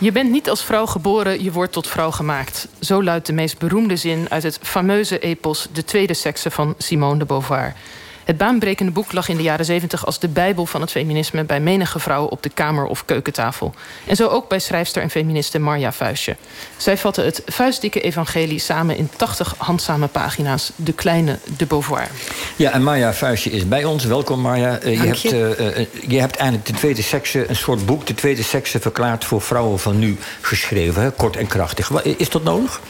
Je bent niet als vrouw geboren, je wordt tot vrouw gemaakt. Zo luidt de meest beroemde zin uit het fameuze epos De Tweede Sekse van Simone de Beauvoir. Het baanbrekende boek lag in de jaren 70 als de bijbel van het feminisme bij menige vrouw op de kamer- of keukentafel. En zo ook bij schrijfster en feministe Marja Vuistje. Zij vatte het vuistdikke evangelie samen in 80 handzame pagina's. De kleine de Beauvoir. Ja, en Marja Vuistje is bij ons. Welkom Marja. Uh, je, hebt, uh, je hebt eigenlijk de tweede sekse, een soort boek, de tweede sekse verklaard voor vrouwen van nu geschreven. Hè? Kort en krachtig. Is dat nodig?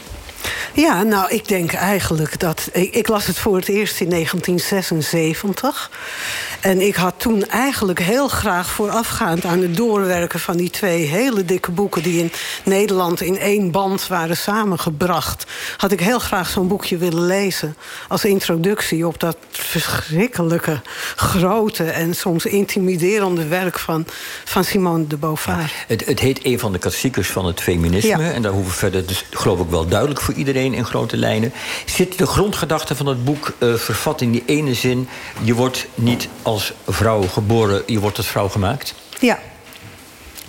Ja, nou, ik denk eigenlijk dat. Ik, ik, las het voor het eerst in 1976. En ik had toen eigenlijk heel graag voorafgaand aan het doorwerken van die twee hele dikke boeken. die in Nederland in één band waren samengebracht. had ik heel graag zo'n boekje willen lezen. Als introductie op dat verschrikkelijke, grote en soms intimiderende werk van, van Simone de Beauvoir. het, het, heet een van de klassiekers van het feminisme. En daar hoeven we verder, dus, geloof ik, wel duidelijk voor iedereen in grote lijnen. Zit de grondgedachte van het boek uh, vervat in die ene zin... je wordt niet als vrouw geboren, je wordt als vrouw gemaakt? Ja,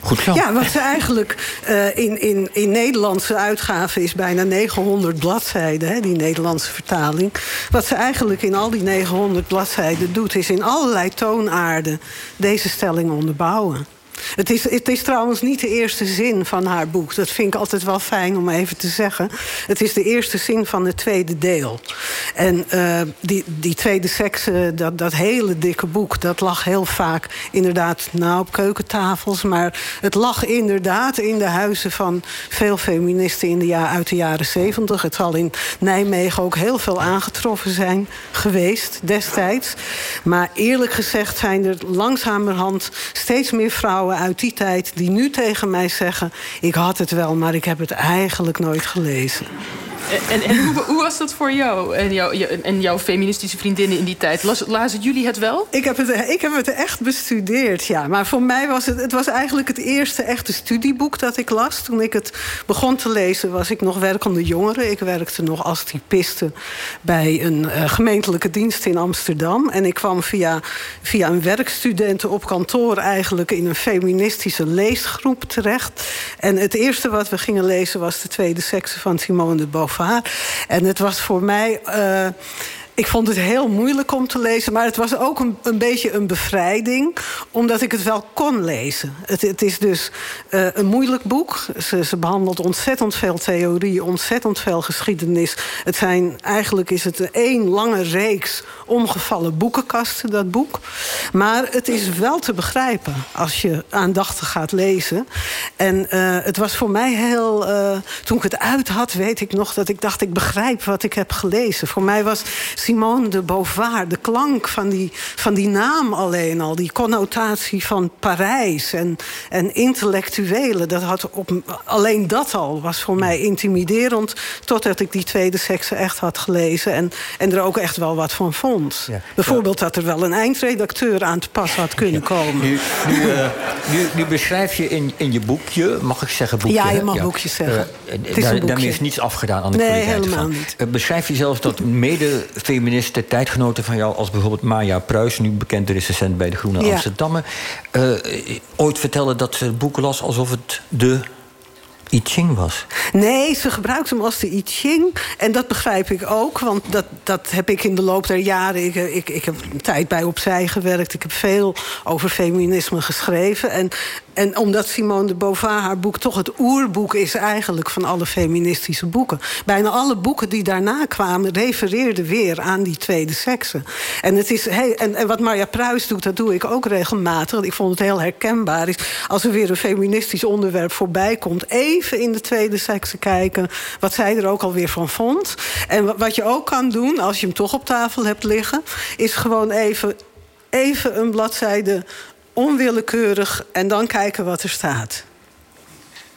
Goed zo. Ja, wat ze eigenlijk uh, in, in, in Nederlandse uitgave is bijna 900 bladzijden, hè, die Nederlandse vertaling. Wat ze eigenlijk in al die 900 bladzijden doet, is in allerlei toonaarden deze stelling onderbouwen. Het is, het is trouwens niet de eerste zin van haar boek. Dat vind ik altijd wel fijn om even te zeggen. Het is de eerste zin van het tweede deel. En uh, die, die tweede seks, dat, dat hele dikke boek... dat lag heel vaak inderdaad nou, op keukentafels... maar het lag inderdaad in de huizen van veel feministen... In de uit de jaren zeventig. Het zal in Nijmegen ook heel veel aangetroffen zijn geweest destijds. Maar eerlijk gezegd zijn er langzamerhand steeds meer vrouwen uit die tijd die nu tegen mij zeggen: Ik had het wel, maar ik heb het eigenlijk nooit gelezen. En, en hoe, was dat voor jou en, en jouw feministische vriendinnen in die tijd? Las, lazen jullie het wel? Ik heb het, ik heb het echt bestudeerd, ja. Maar voor mij was het, het was eigenlijk het eerste echte studieboek dat ik las. Toen ik het begon te lezen was ik nog werkende jongere. Ik werkte nog als typiste bij een uh, gemeentelijke dienst in Amsterdam. En ik kwam via, via een werkstudenten op kantoor eigenlijk in een feministische leesgroep terecht. En het eerste wat we gingen lezen was de tweede sekse van Simone de Beauvoir. En het was voor mij. Uh, ik vond het heel moeilijk om te lezen, maar het was ook een, een beetje een bevrijding, omdat ik het wel kon lezen. Het, het is dus uh, een moeilijk boek. Ze, ze, behandelt ontzettend veel theorie, ontzettend veel geschiedenis. Het zijn, eigenlijk is het één lange reeks omgevallen boekenkasten, dat boek. Maar het is wel te begrijpen als je aandachtig gaat lezen. En uh, het was voor mij heel. Uh, toen ik het uit had, weet ik nog dat ik dacht: ik begrijp wat ik heb gelezen. Voor mij was Simone de Beauvoir, de klank van die, van die naam alleen al, die connotatie van Parijs en, en intellectuelen, dat had op, alleen dat al was voor mij intimiderend, totdat ik die tweede sekse echt had gelezen en, en er ook echt wel wat van vond. Ja. Bijvoorbeeld dat er wel een eindredacteur aan te pas had kunnen ja. komen. Nu, nu, uh, nu, nu, beschrijf je in, in je boekje, mag ik zeggen boekje? Ja, je mag ja. boekjes zeggen. Uh, daar, daarmee is niets afgedaan aan de nee, kwaliteit helemaal van. niet. Uh, beschrijf je zelfs dat mede feministen, tijdgenoten van jou, als bijvoorbeeld Maya Pruis, nu bekende recensent bij de Groene Ja. Amsterdammer, uh, ooit vertelde dat ze het boek las alsof het de I Ching was. Nee, ze gebruikt hem als de I Ching. En dat begrijp ik ook, want dat, dat heb ik in de loop der jaren... Ik, ik, ik heb een tijd bij Opzij gewerkt. Ik heb veel over feminisme geschreven. En, en omdat Simone de Beauvoir haar boek toch het oerboek is... eigenlijk van alle feministische boeken. Bijna alle boeken die daarna kwamen... refereerden weer aan die tweede sekse. En, het is, hey, en, en wat Marja Pruis doet, dat doe ik ook regelmatig. Ik vond het heel herkenbaar. Is als er weer een feministisch onderwerp voorbij komt... even in de tweede sekse kijken wat zij er ook alweer van vond. En wat je ook kan doen, als je hem toch op tafel hebt liggen... is gewoon even, even een bladzijde onwillekeurig en dan kijken wat er staat.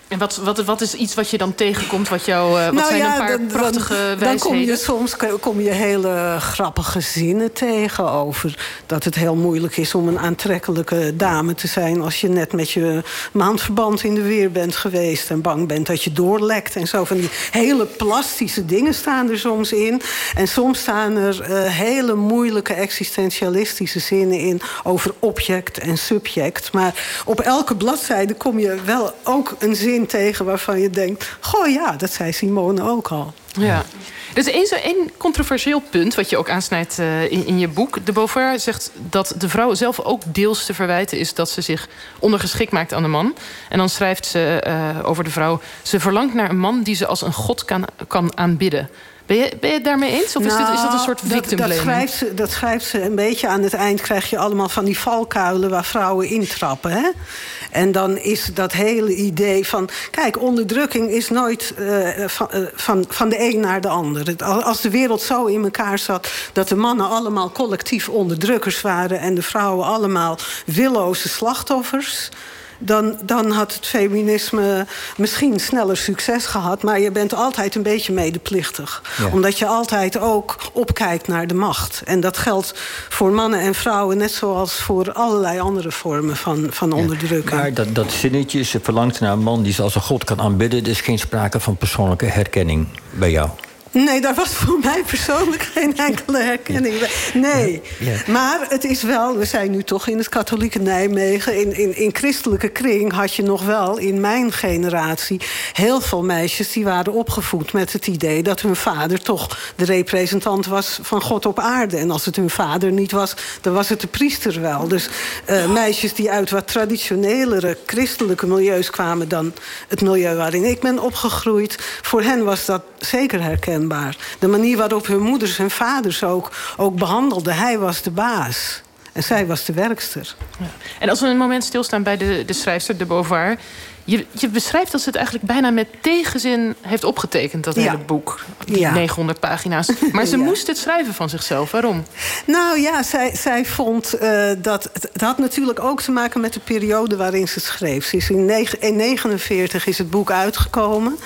En wat, wat, wat is iets wat je dan tegenkomt? Wat, jou, uh, wat nou zijn ja, een paar dan, prachtige dan, wijsheden? Dan kom je soms kom je hele grappige zinnen tegen over dat het heel moeilijk is om een aantrekkelijke dame te zijn als je net met je maandverband in de weer bent geweest en bang bent dat je doorlekt en zo. Van die hele plastische dingen staan er soms in. En soms staan er uh, hele moeilijke existentialistische zinnen in over object en subject. Maar op elke bladzijde kom je wel ook een zin tegen waarvan je denkt: Goh, ja, dat zei Simone ook al. Ja. Is één, één controversieel punt wat je ook aansnijdt uh, in, in, je boek. De Beauvoir zegt dat de vrouw zelf ook deels te verwijten is... dat ze zich ondergeschikt maakt aan de man. En dan schrijft ze uh, over de vrouw... ze verlangt naar een man die ze als een god kan, kan aanbidden. Ben je, ben je het daarmee eens? Of is, dit, is dat een nou, soort victim dat, dat, schrijft ze, dat schrijft ze een beetje aan het eind. Krijg je allemaal van die valkuilen waar vrouwen intrappen. Hè? En dan is dat hele idee van... Kijk, onderdrukking is nooit uh, van, uh, van, van de een naar de ander. Als de wereld zo in elkaar zat... dat de mannen allemaal collectief onderdrukkers waren... en de vrouwen allemaal willoze slachtoffers dan, dan had het feminisme misschien sneller succes gehad. Maar je bent altijd een beetje medeplichtig. Omdat je altijd ook opkijkt naar de macht. En dat geldt voor mannen en vrouwen... net zoals voor allerlei andere vormen van, van onderdrukking. Maar dat, dat zinnetje, ze verlangt naar een man die ze als een god kan aanbidden... er is geen sprake van persoonlijke herkenning bij jou. Nee, daar was voor mij persoonlijk geen enkele herkenning bij. Nee, maar het is wel... We zijn nu toch in het katholieke Nijmegen. In, in, in christelijke kring had je nog wel in mijn generatie... heel veel meisjes die waren opgevoed met het idee... dat hun vader toch de representant was van God op aarde. En als het hun vader niet was, dan was het de priester wel. Dus uh, meisjes die uit wat traditionelere christelijke milieus kwamen... dan het milieu waarin ik ben opgegroeid... voor hen was dat zeker herkenbaar. De manier waarop hun moeders en vaders ook, ook behandelden. Hij was de baas. En zij was de werkster. En als we een moment stilstaan bij de, de schrijfster, de Beauvoir... Je, je beschrijft dat ze het eigenlijk bijna met tegenzin heeft opgetekend, dat hele boek. Die 900 pagina's. Maar ze moest het schrijven van zichzelf. Waarom? Nou ja, zij, zij vond uh, dat. Het had natuurlijk ook te maken met de periode waarin ze schreef. Ze is in 1949 is het boek uitgekomen.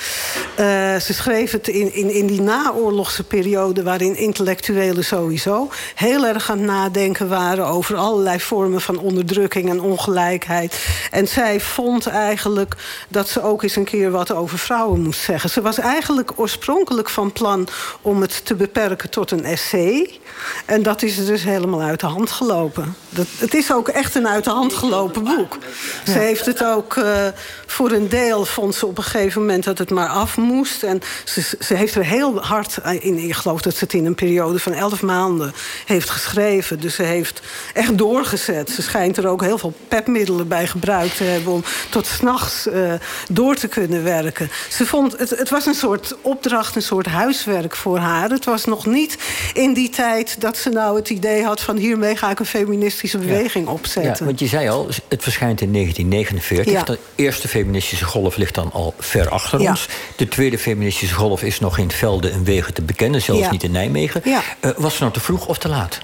Uh, ze schreef het in, in, in die naoorlogse periode waarin intellectuelen sowieso heel erg aan het nadenken waren over allerlei vormen van onderdrukking en ongelijkheid. En zij vond eigenlijk dat ze ook eens een keer wat over vrouwen moest zeggen. Ze was eigenlijk oorspronkelijk van plan om het te beperken tot een essay. En dat is dus helemaal uit de hand gelopen. Dat, het is ook echt een uit de hand gelopen boek. Ze heeft het ook uh, voor een deel, vond ze op een gegeven moment dat het maar af moest. En ze, ze heeft er heel hard in. Ik geloof dat ze het in een periode van elf maanden heeft geschreven. Dus ze heeft echt doorgezet. Ze schijnt er ook heel veel pepmiddelen bij gebruikt te hebben om tot s'nachts uh, door te kunnen werken. Ze vond, het, het was een soort opdracht, een soort huiswerk voor haar. Het was nog niet in die tijd dat ze nou het idee had... van hiermee ga ik een feministische beweging opzetten. Ja, want je zei al, het verschijnt in 1949. Ja. De eerste feministische golf ligt dan al ver achter ons. De tweede feministische golf is nog in velden en wegen te bekennen. Zelfs niet in Nijmegen. Uh, was het nou te vroeg of te laat?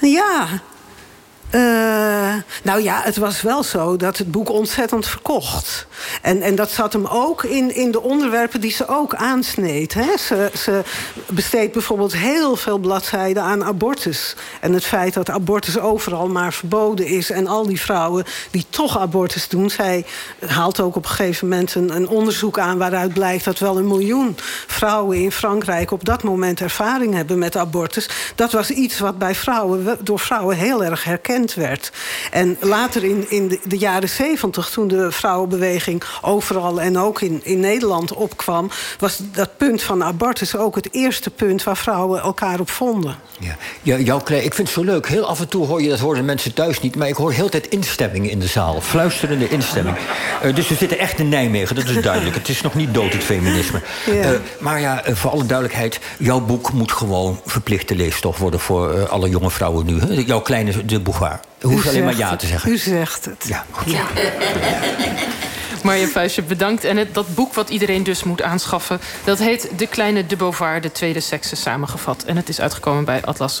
Ja, uh, nou ja, het was wel zo dat het boek ontzettend verkocht. En, en dat zat hem ook in, in de onderwerpen die ze ook aansneed. Hè? Ze, ze besteedt bijvoorbeeld heel veel bladzijden aan abortus. En het feit dat abortus overal maar verboden is. En al die vrouwen die toch abortus doen. Zij haalt ook op een gegeven moment een, een onderzoek aan... waaruit blijkt dat wel een miljoen vrouwen in Frankrijk... op dat moment ervaring hebben met abortus. Dat was iets wat bij vrouwen, door vrouwen heel erg herkend werd. En later in, in de, de jaren zeventig, toen de vrouwenbeweging overal en ook in, in Nederland opkwam, was dat punt van abortus ook het eerste punt waar vrouwen elkaar op vonden. Ja, ja jouw ik vind het zo leuk. Heel af en toe hoor je, dat horen mensen thuis niet, maar ik hoor heel tijd instemmingen in de zaal. Fluisterende instemming. Uh, dus we zitten echt in Nijmegen, dat is duidelijk. het is nog niet dood, het feminisme. Ja. Uh, maar ja, uh, voor alle duidelijkheid, jouw boek moet gewoon verplichte leesstof worden voor alle jonge vrouwen nu. Hè? Jouw kleine de Beauvoir. Hoef alleen maar ja te zeggen. U zegt het. Ja, goed. Ja. Marja Vuistje, bedankt. En het, dat boek wat iedereen dus moet aanschaffen... dat heet De Kleine de Beauvoir, de tweede sekse samengevat. En het is uitgekomen bij Atlas